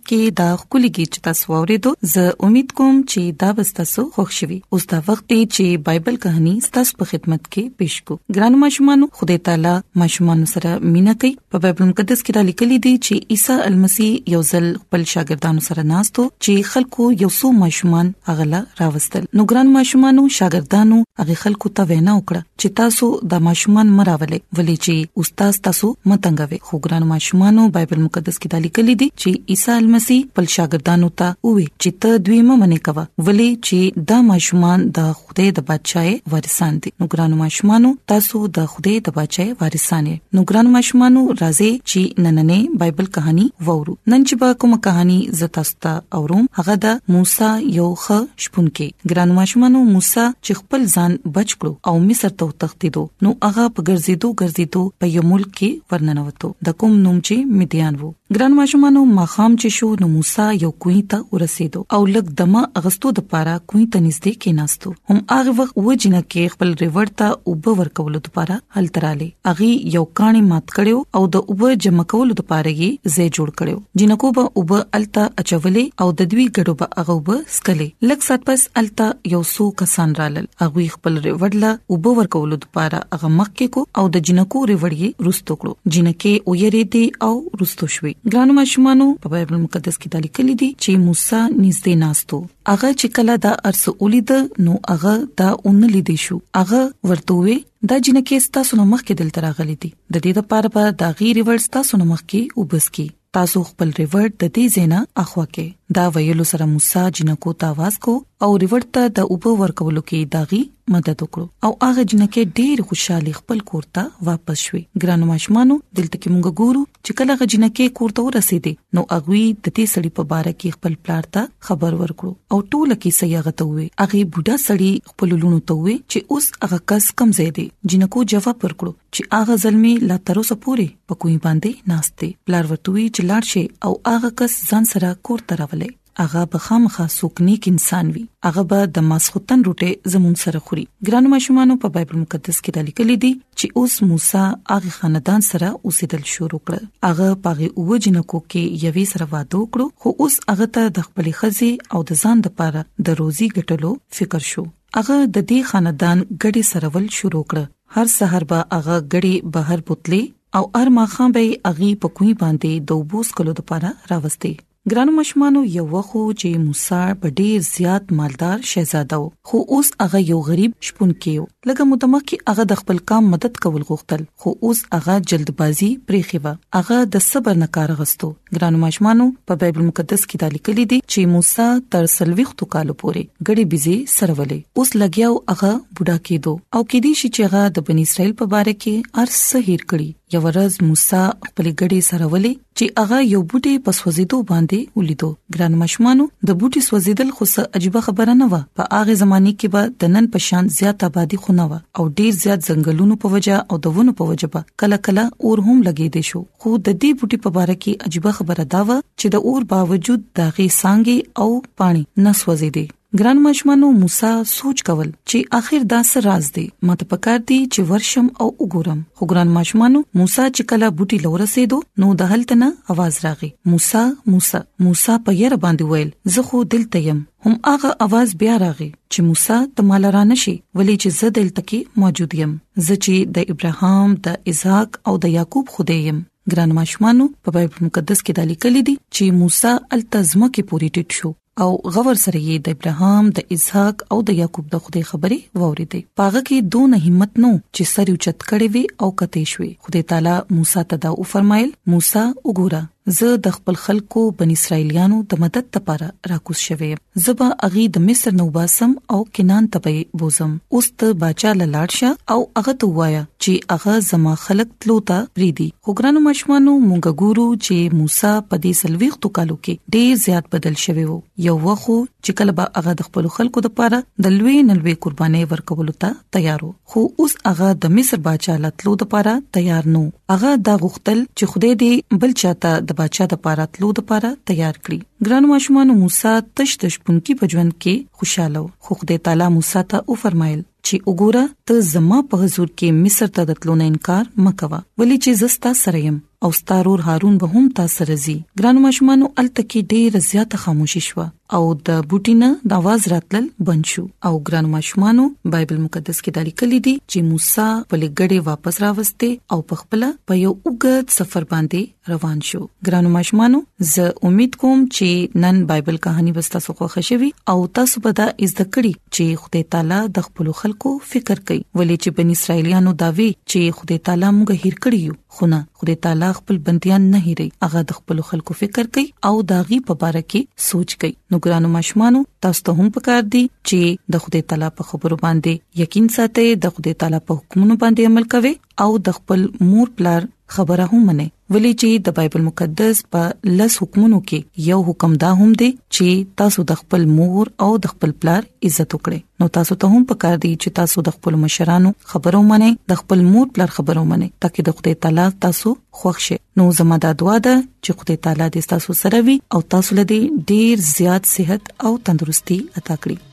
کې دا خولي کې چې تاسو ورېدو زه امید کوم چې دا به تاسو خوښ شي اوس دا وخت دی چې بایبل کہانی تاسو په خدمت کې پېښ کو ګران ماشومان خدای تعالی ماشومان سره مینا کوي په بایبل مقدس کې دا لیکل دي چې عیسی المسی یو ځل خپل شاګردانو سره ناستو چې خلکو یو څو ماشومان اغلا راوستل نو ګران ماشومان شاګردانو هغه خلکو ته وینا وکړه چې تاسو دا ماشومان مراولې ولې چې استاد تاسو متنګوي خو ګران ماشومانو بایبل مقدس کې دالي کلی دي چې عیسی مسیح خپل شاګردانو ته وې چې ته دوی ممنه کوا ولې چې دا ماشومان د خدای د بادشاہي وارثان دي نو ګران ماشومانو تاسو د خدای د بادشاہي وارثان یې نو ګران ماشومانو راځي چې نننې بایبل کہانی وورو نن چې به کومه کہانی زتا ته اوروم هغه د موسی یو خ شپون کې ګران ماشومانو موسی چې خپل ځان بچ کړو او مصر ته تختیدو نو هغه په ګرځیدو ګرځیدو په یو ملک کې ورننوتو د کوم نوم چې مدیان وو ګران ماشومانو مخام چې شو نو موسی یو کوی ته ورسېدو او لګ دمه اغستو د پاره کوی ته نږدې کې ناستو هم هغه وخت و جنہ کې خپل ریور ته او به ورکول د پاره هل تراله اغي یو کاني مات کړو او د اوبه جمع کولو لپاره یې زې جوړ کړو جنکو به اوبه التا اچولې او د دوی ګډو به هغه وب سکلې لک سات پس التا یو سو کسان رالل اغوی خپل ریوډله اوبه ورکولو لپاره هغه مخ کې کو او د جنکو ریوډي رستو کړو جنکه او یری دی او رستو شوي ګرانو ماشومانو په بایبل مقدس کې دالي کلی دي چې موسی نږدې ناستو هغه چې کله دا ارس اولید نو هغه دا اونلې دي شو هغه ورته وي دا جنکه ستاسو نو مخ کې دلته راغلي دي د دې لپاره به دا غي ریورټ ستاسو نو مخ کې وبس کی تاسو خپل ریورټ د دې زینا اخوا کې دا ویلو سره موسی جنکو ته आवाज کو او ریورټ ته د اوبو ورکولو کې داغي مدد وکړو او هغه جنکه ډیر خوشحالي خپل کور ته واپس شوې ګران ماشمانو دلته کې موږ ګورو چې کله غجنکه کور ته ورسېده نو اغوي د دې سړي په باره کې خپل پلار ته خبر ورکړو او ټوله کیسه یې غته وې هغه بوډا سړی خپل لونو ته وې چې اوس هغه کس کم زی دی جنکو جواب ورکړو چې هغه زلمی لا تر اوسه پوري په کوی باندې ناشته پلار ورته وی چې لاړ شي او هغه کس ځان سره کور ته راولې هغه به خامخا سوکنیک انسان وي هغه به د ماسختن روټه زمون سره خوري ګرانو ماشومانو په بایبل مقدس کې د لیکل دي چې اوس موسی هغه خاندان سره اوسېدل شروع کړ هغه پاغه اوجنکو کې یوې سره واده وکړو خو اوس هغه ته د خپل خزي او د ځان د پاره د روزي ګټلو فکر شو هغه د دې خاندان ګډي سرول شروع کړ هر سحر به هغه ګډي بهر بوتلې او ارما خان به اغي په کوی باندې د وبوس کولو لپاره راوستي ګرانو مشمانو یو وخو چې موسی په ډیر زیات مالدار شهزاده وو خو اوس هغه یو غریب شپون کېو لکه متمخ کې هغه د خپل کام مدد کول غوښتل خو اوس هغه جلدبازي پریخي و هغه د صبر نه کار غستو ګرانو مشمانو په بایبل مقدس کې دا لیکل دي چې موسی تر سلويختو کالو پورې ګړي بيزي سرولې اوس لګیاو هغه بوډا کېدو او کې دي چې هغه د بنی اسرائیل په باره کې ارس هیر کړی یو ورځ موسی خپل ګډي سره ولې چې هغه یو بوټي په سوځیدو باندې ولیدو ګران مشمانو د بوټي سوځیدل خو څه عجیب خبره نه و په هغه زمانه کې به د نن په شان زیات آبادی خو نه و او ډیر زیات ځنګلونو په وجا او د ونو په وجبه کله کله اور هم لګې دي شو خو د دې بوټي په اړه کې عجیب خبره دا و چې د اور باوجود داغي سانګي او پانی نه سوځیدي ګران مشمانو موسی سوچ کول چې اخر دا سر راز دی ماته پکار دی چې ورشم او وګورم خو ګران مشمانو موسی چې کله بوټي لورسېدو نو د هلتنه आवाज راغی موسی موسی موسی په ير باندې ویل زه خو دلته يم هم هغه आवाज بیا راغی چې موسی ته مال را نشي ولې چې زه دلته کې موجود يم زه چې د ابراهام د اسحاق او د يعقوب خدای يم ګران ماشومانو په بایبل مقدس کې د لیکل دي چې موسی التزمه کې پوری ټیټ شو او غور سره یې د ابراهام د اسحاق او د یعقوب د خدای خبرې ووریدې پاغه کې دون همت نو چې سر اوچت کړي وي او کته شوي خدای تعالی موسی ته دا و فرمایل موسی وګوره زه د خپل خلکو بن اسرایلیانو د مدد لپاره راکوس شوم زبا اغي د مصر نو باسم او کنان ته به بوزم اوس ته بچا لاړشه او هغه ته وایا چې هغه زما خلک تلو ته پریدي خو ګرانو مشمانو مونږ ګورو چې موسی په دې سلويختو کالو کې ډېر زیات بدل شوی وو یو وخت چې کله به هغه د خپل خلکو لپاره د لوی نلوي قرباني ورکولو ته تیار وو خو اوس هغه د مصر بادشاہ لاتلو لپاره تیار نو هغه دا غوښتل چې خدای دې بل چاته د بادشاہ لپاره تلو لپاره تیار کړي ګرانو مشمانو موسی تش تش پونکي په ژوند کې خوشاله خو خدای تعالی موسی ته او فرمایل چې وګوره ته زما په حضور کې مصر ته دتلو نه انکار مکوه ولی چې زستا سره يم او ستارور هارون به هم تاسو رزي ګران ماشومان التکی ډیر زیات خاموشي شو او د بوټینه د आवाज راتلل بند شو او ګران ماشومان بایبل مقدس کې دالي کلی دي چې موسی په لګړې واپس راوسته او په خپل په یو وګد سفر باندې روان شو ګرانو ماشومانو زه امید کوم چې نن بایبل کہانی وستا سو خوښ شوي او تاسو به دا زده کړی چې خدای تعالی د خپل خلکو فکر کوي ولې چې بنی اسرایلیانو داوي چې خدای تعالی موږ هیر کړی یو خو نه خدای تعالی خپل بنديان نه هیري هغه د خپل خلکو فکر کوي او داغي په اړه کې سوچ کوي نو ګرانو ماشومانو تاسو ته هم پکار دي چې د خدای تعالی په خبرو باندې یقین ساتئ د خدای تعالی په حکمونو باندې عمل کوئ او د خپل مور پلار خبره هم منئ ولې چې د بایبل مقدس په لس حکمونو کې یو حکم دا هم دی چې تاسو د خپل مور او د خپل پلار عزت وکړئ نو تاسو ته هم پکار دی چې تاسو د خپل مشرانو خبرو منئ د خپل مور پلار خبرو منئ ترڅو د خدای تعالی تاسو خوښ شي نو زموږ د دعا ده چې خدای تعالی دې تاسو سره وي او تاسو لدی ډیر زیات صحت او تندرستي عطا کړی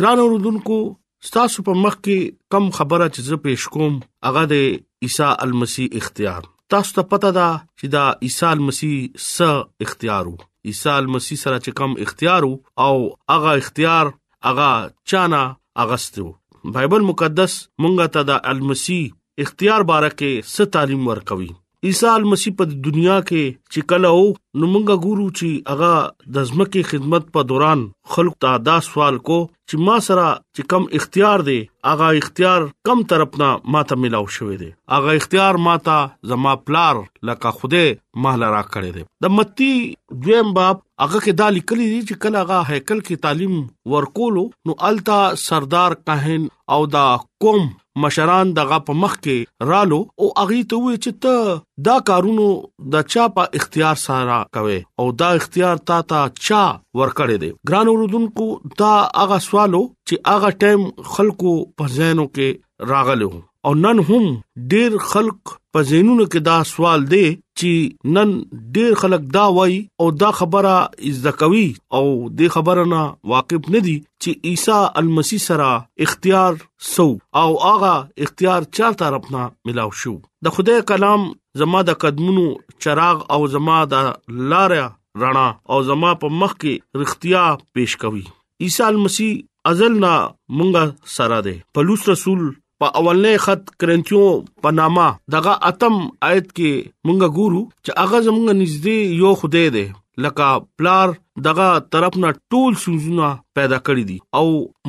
ګران اوردونکو ستاسو په مخ کې کم خبره چې زه پېښ کوم هغه د عیسی المسی اختیار تاسو ته پته ده چې دا عیسی المسی سره اختیارو عیسی المسی سره چې کم اختیارو او هغه اختیار هغه چانه اغستو بایبل مقدس مونږ ته د المسی اختیار باره کې ست تعلیم ورکوي عیسی مسیح په دنیا کې چې کله او نو مونږه ګورو چې هغه د ځمکې خدمت په دوران خلق ته دا سوال کو چې ما سره چې کم اختیار دی هغه اختیار کم طرف نه ماته ملاو شوې دی هغه اختیار ماته زما پلار لکه خوده مال را کړې دی د متی دویم باب هغه کې دا لیکلي دي چې کله هغه هیکل کې تعلیم ورکولو نو التا سردار کاهن او دا قوم مشران دغه په مخ کې رالو او اغي ته وی چې ته دا کارونو د چا په اختیار سره کوي او دا اختیار تا ته چا ورکړی دی ګران اوردونکو دا هغه سوالو چې هغه ټیم خلکو په ذهنو کې راغلو او نن هم ډیر خلک په زینونو کې دا سوال دی چې نن ډیر خلک دا وای او دا خبره از کوي او د خبره نه واقف نه دي چې عیسی المسی سره اختیار سو او هغه اختیار چا طرف نه ملاو شو د خدای کلام زما د قدمونو چراغ او زما د لار رڼا او زما په مخ کې رښتیا پیش کوي عیسی المسی ازل نه مونږه سره ده پلوص رسول په اولنې خط کرنتیو په نامه دغه اتم آیت کې مونږ ګورو چې هغه زمونږ نږدې یو خدای دی لکه پلار دغه طرف نه ټول سوزونه پیدا کړی دي او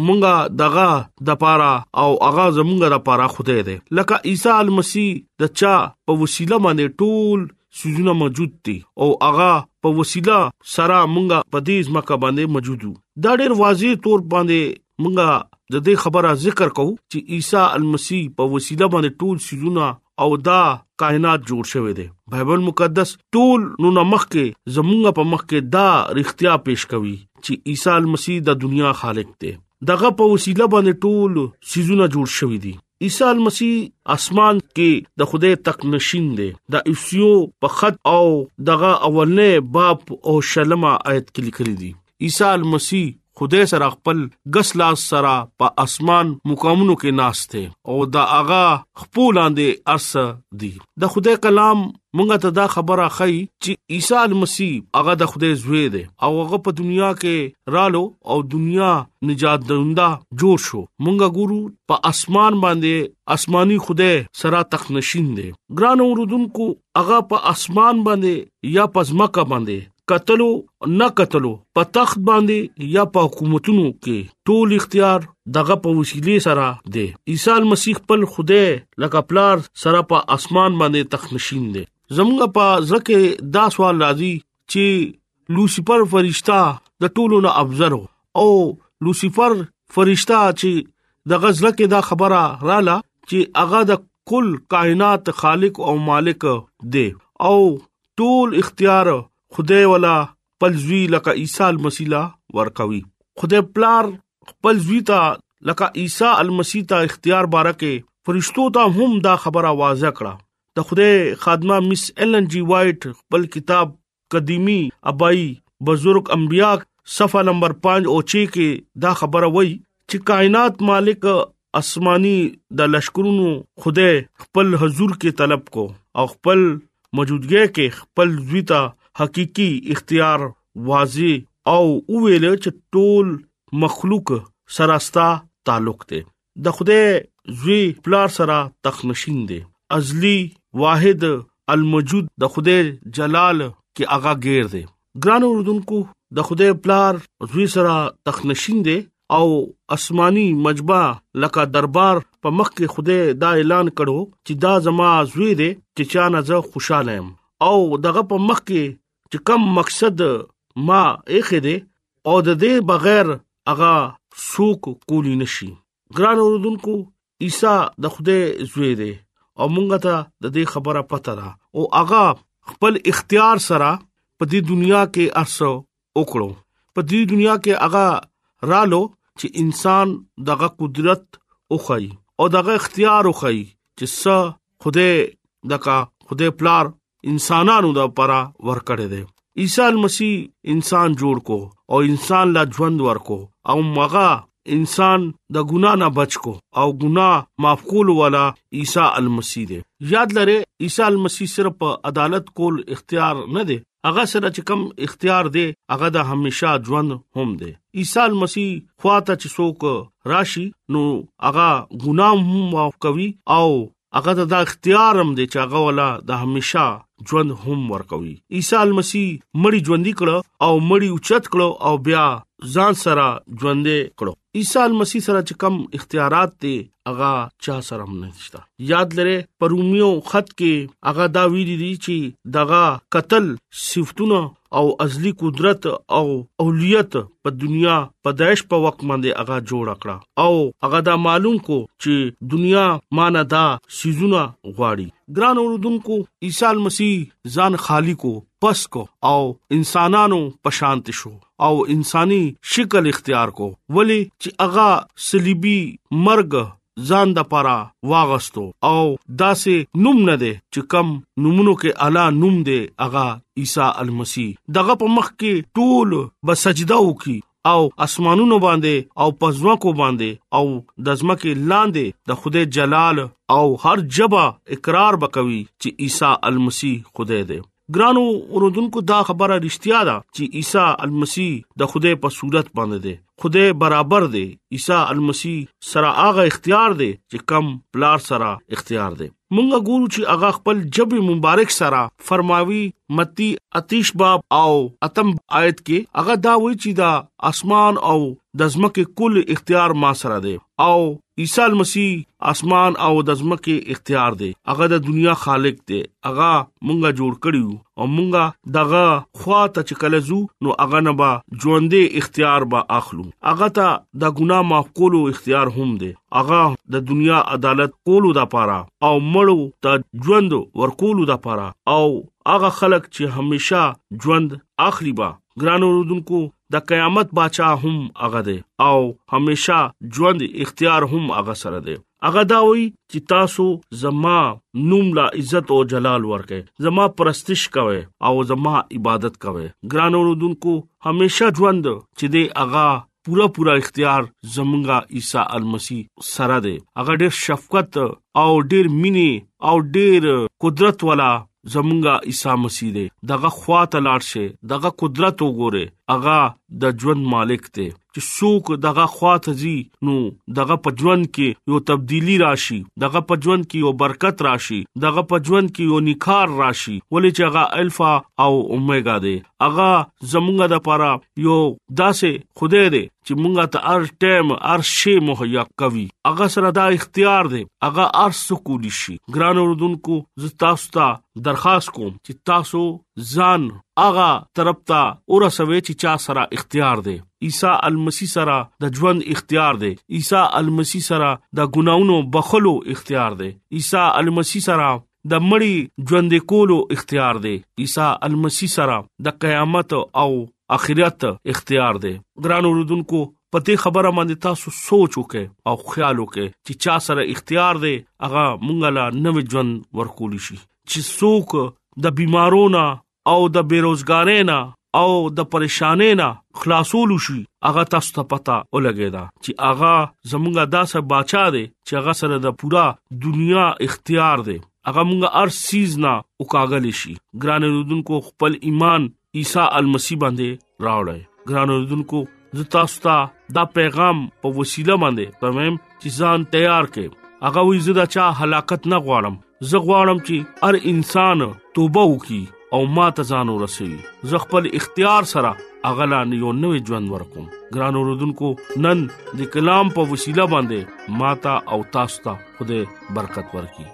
مونږه دغه د پاره او هغه زمونږه د پاره خدای دی لکه عیسی المسی د چا په وسیله باندې ټول سوزونه موجود دي او هغه په وسیله سره مونږه په دې ځمکه باندې موجودو دا ډېر واضح تور باندې مونږه د دې خبره ذکر کوو چې عیسی المسی په وسیله باندې ټول سيزونه او دا کائنات جوړ شوی دی بایبل مقدس ټول نو نمخ کې زمونږه په مخ کې دا رښتیا پیش کوي چې عیسی المسی د دنیا خالق دی دغه په وسیله باندې ټول سيزونه جوړ شوی دي عیسی مسیح اسمان کې د خدای تک نشین دی د ایسیو په خط او دغه اولنې باب او شلمه آیت کې لیکل دي عیسی مسیح خدای سره خپل غس لاس سره په اسمان مقامونو کې ناشته او دا هغه خپل لاندې ارسه دي د خدای کلام مونږ ته دا خبره ښيي چې عیسی المسیح هغه د خدای زوی دی او هغه په دنیا کې رالو او دنیا نجات دوندا جوړ شو مونږ ګورو په اسمان باندې آسماني خدای سره تخنشین دی ګران اوردونکو هغه په اسمان باندې یا پزماکه باندې کتلو نه کتلو په تخت باندې یا په حکومتونو کې ټول اختیار دغه په وسیله سره دی عیسی مسیح خپل خوده لکه پلار سره په اسمان باندې تخت نشین دی زموږ په ځکه دا سوال راځي چې لوسیفر فرشتہ د ټولو نه افضل او لوسیفر فرشتہ چې د غزل کې دا خبره رااله چې هغه د کل کائنات خالق او مالک دی او ټول اختیار خدای ولا خپل زوی لکه عیسی المسیح لا ورکوي خدای پلار خپل زوی ته لکه عیسی المسیح ته اختیار بارکه فرشتو ته هم دا خبره واضح کړه د خدای خادمه مس ایلن جی وایټ خپل کتاب قدیمی ابای بزرگ انبیا صفه نمبر 5 او 6 کې دا خبره وای چې کائنات مالک اسماني د لشکرونو خدای خپل حضور کې طلب کو او خپل موجودګۍ کې خپل زوی ته حقيقي اختیار واضح او ویل چې ټول مخلوق سراستا تعلق دی د خدای زوی پلار سره تخنشین دی ازلی واحد الموجود د خدای جلال کې هغه غیر دی ګران اوردونکو د خدای پلار زوی سره تخنشین دی او آسماني مجبا لکه دربار په مخ کې خدای دا اعلان کړو چې دا زما زوی دی چې چا نه زه خوشاله يم او دغه په مخ کې چې کم مقصد ما اخې دی او د دې بغیر اغا سوق کولی نشي ګران اوردونکو عیسی د خدای زوی دی او مونږ ته د دې خبره پته ده او هغه خپل اختیار سره په دې دنیا کې ارسو وکړو په دې دنیا کې هغه رالو چې انسان دغه قدرت اوخی او دغه اختیار اوخی چې څه خوده دغه خوده پلار انسانانو د پرا ورکړې ده عیسی مسیح انسان جوړ کو او انسان لا ژوند ورکو او مغه انسان د ګنا نه بچ کو او ګنا معاف کول والا عیسی المسیح دی یاد لره عیسی المسیح صرف عدالت کول اختیار نه دی هغه سره چې کم اختیار دی هغه د همیشا ژوند هم دی عیسی المسیح خواته چې څوک راشي نو هغه ګناه هم معاف کوي او هغه ته دا اختیار هم دی چې هغه ولا د همیشه ژوند هم ورکوي عیسی مسیح مړی ژوند کړو او مړی اوچت کړو او بیا ځان سره ژوند کړو عیسی مسیح سره چې کم اختیارات دي هغه چا سره هم نشته یاد لره پرومیو خط کې هغه دا ویلي دي چې دغه قتل صفتونه او ازلی قدرت او اولیت په دنیا پدایش په وخت باندې هغه جوړ کړه او هغه دا معلوم کو چې دنیا معنی دا سيزونه غواړي ګران اوردونکو عیسی مسیح ځان خالی کو پس کو او انسانانو پشانت شو او انساني شکل اختیار کو ولی چې هغه صلیبي مرګ ځان د پاره واغستو او داسې نوم نه دی چې کم نومونو کې اعلی نوم دی هغه عیسی المسی دغه په مخ کې ټول بسجده وکي او اسمانونو باندې او پزماکو باندې او د زمکه لاندې د خدای جلال او هر جبا اقرار وکوي چې عیسی المسی خدای دی ګرانو اوردونکو دا خبره رښتیا ده چې عیسی المسی د خدای په صورت باندې دی خدای برابر دی عیسی المسی سره هغه اختیار دی چې کم بلار سره اختیار دی مونږ ګورو چې هغه خپل جب مبارک سره فرماوي متی اتیش باب او اتم آیت کې هغه دا وایي چې دا اسمان او د زمکه کل اختیار ما سره دی او عیسی مسیح اسمان او د ځمکې اختیار دی هغه د دنیا خالق دی هغه مونږه جوړ کړیو او مونږه دغه خوا ته چې کله زو نو هغه نه با ژوندې اختیار با اخلو هغه ته د ګناه معاف کولو اختیار هم دی هغه د دنیا عدالت کولو د پاره او مړو ته ژوند ورکولو د پاره او هغه خلک چې همیشا ژوند اخلي با ګران اوردونکو د قیامت بچا هم هغه دی او همیشه ژوند اختیار هم هغه سره دی هغه دا وی چې تاسو زما نوم لا عزت او جلال ورکه زما پرستش کوي او زما عبادت کوي ګران اوردونکو همیشه ژوند چې دی هغه پورا پورا اختیار زمونږه عیسی المسی سره دی هغه ډېر شفقت او ډېر مینه او ډېر قدرت والا زمونږه عیسی مسیح دی دغه خواته لاړ شي دغه قدرت وګوره اغا د ژوند مالک دی چې څوک دغه خواته زی نو دغه پجوند کې یو تبدیلی راشي دغه پجوند کې یو برکت راشي دغه پجوند کې یو نکار راشي ولې چې هغه الفا او اومېګا دی هغه زمونږه د پاره یو داسې خدای دی چې مونږه ته هر ټیم هر شی مهیا کوي هغه سره دا اختیار دی هغه هر څه کولی شي ګران اوردونکو زه تاسو ته درخواست کوم چې تاسو ځان هغه طرف ته ورسوي چې چا سره اختیار دی عیسی المسی سره د ژوند اختیار دی عیسی المسی سره د ګناونو بخلو اختیار دی عیسی المسی سره د مړی ژوند کولو اختیار دی عیسی المسی سره د قیامت او اخرت اختیار دی ګران اوردونکو پته خبره باندې تاسو سوچ وکړئ او خیال وکړئ چې چا سره اختیار دی هغه مونږ لا نوې ژوند ورکول شي چې څوک د بيمارونو او د بیروزګارۍ نه او د پریشانې نه خلاصول شي هغه تاسو ته پتا ولګی دا چې هغه زمونږه داسه بچا دی چې هغه سره د پورا دنیا اختیار دی هغه مونږه هر سیز نه وکاګل شي ګران رودونکو خپل ایمان عیسی المسی باندې راوړی ګران اوردونکو زه تاسو ته دا پیغام په وسیله باندې پمم چې ځان تیار کړئ هغه وی زدا چا هلاکت نه غواړم زه غواړم چې هر انسان توبه وکړي او ما ته ځان ورسي زه خپل اختیار سره اغلا یو نوې ژوند ورکوم ګران اوردونکو نن د کلام په وسیله باندې ماتا او تاسو ته خوده برکت ورکړي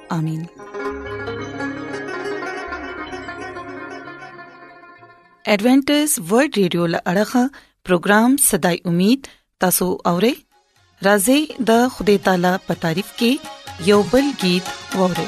امين ایڈونچر ورلد رادیو لړغا پروگرام صداي امید تاسو اورئ راځي د خدای تعالی په تعریف کې یوبل गीत ووري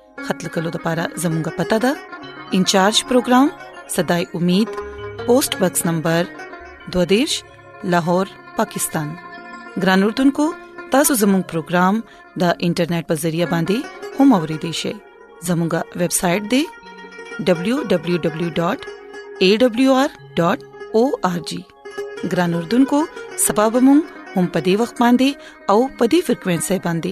خط لیکلو د پاره زموږه پته ده انچارج پروگرام صداي امید پوسټ باکس نمبر 22 لاهور پاکستان ګران اردوونکو تاسو زموږ پروگرام د انټرنیټ په ذریعہ باندې هم اوريدي شئ زموږه ویب سټ د www.awr.org ګران اردوونکو سبب مون هم پدی وخت باندې او پدی فریکوينسي باندې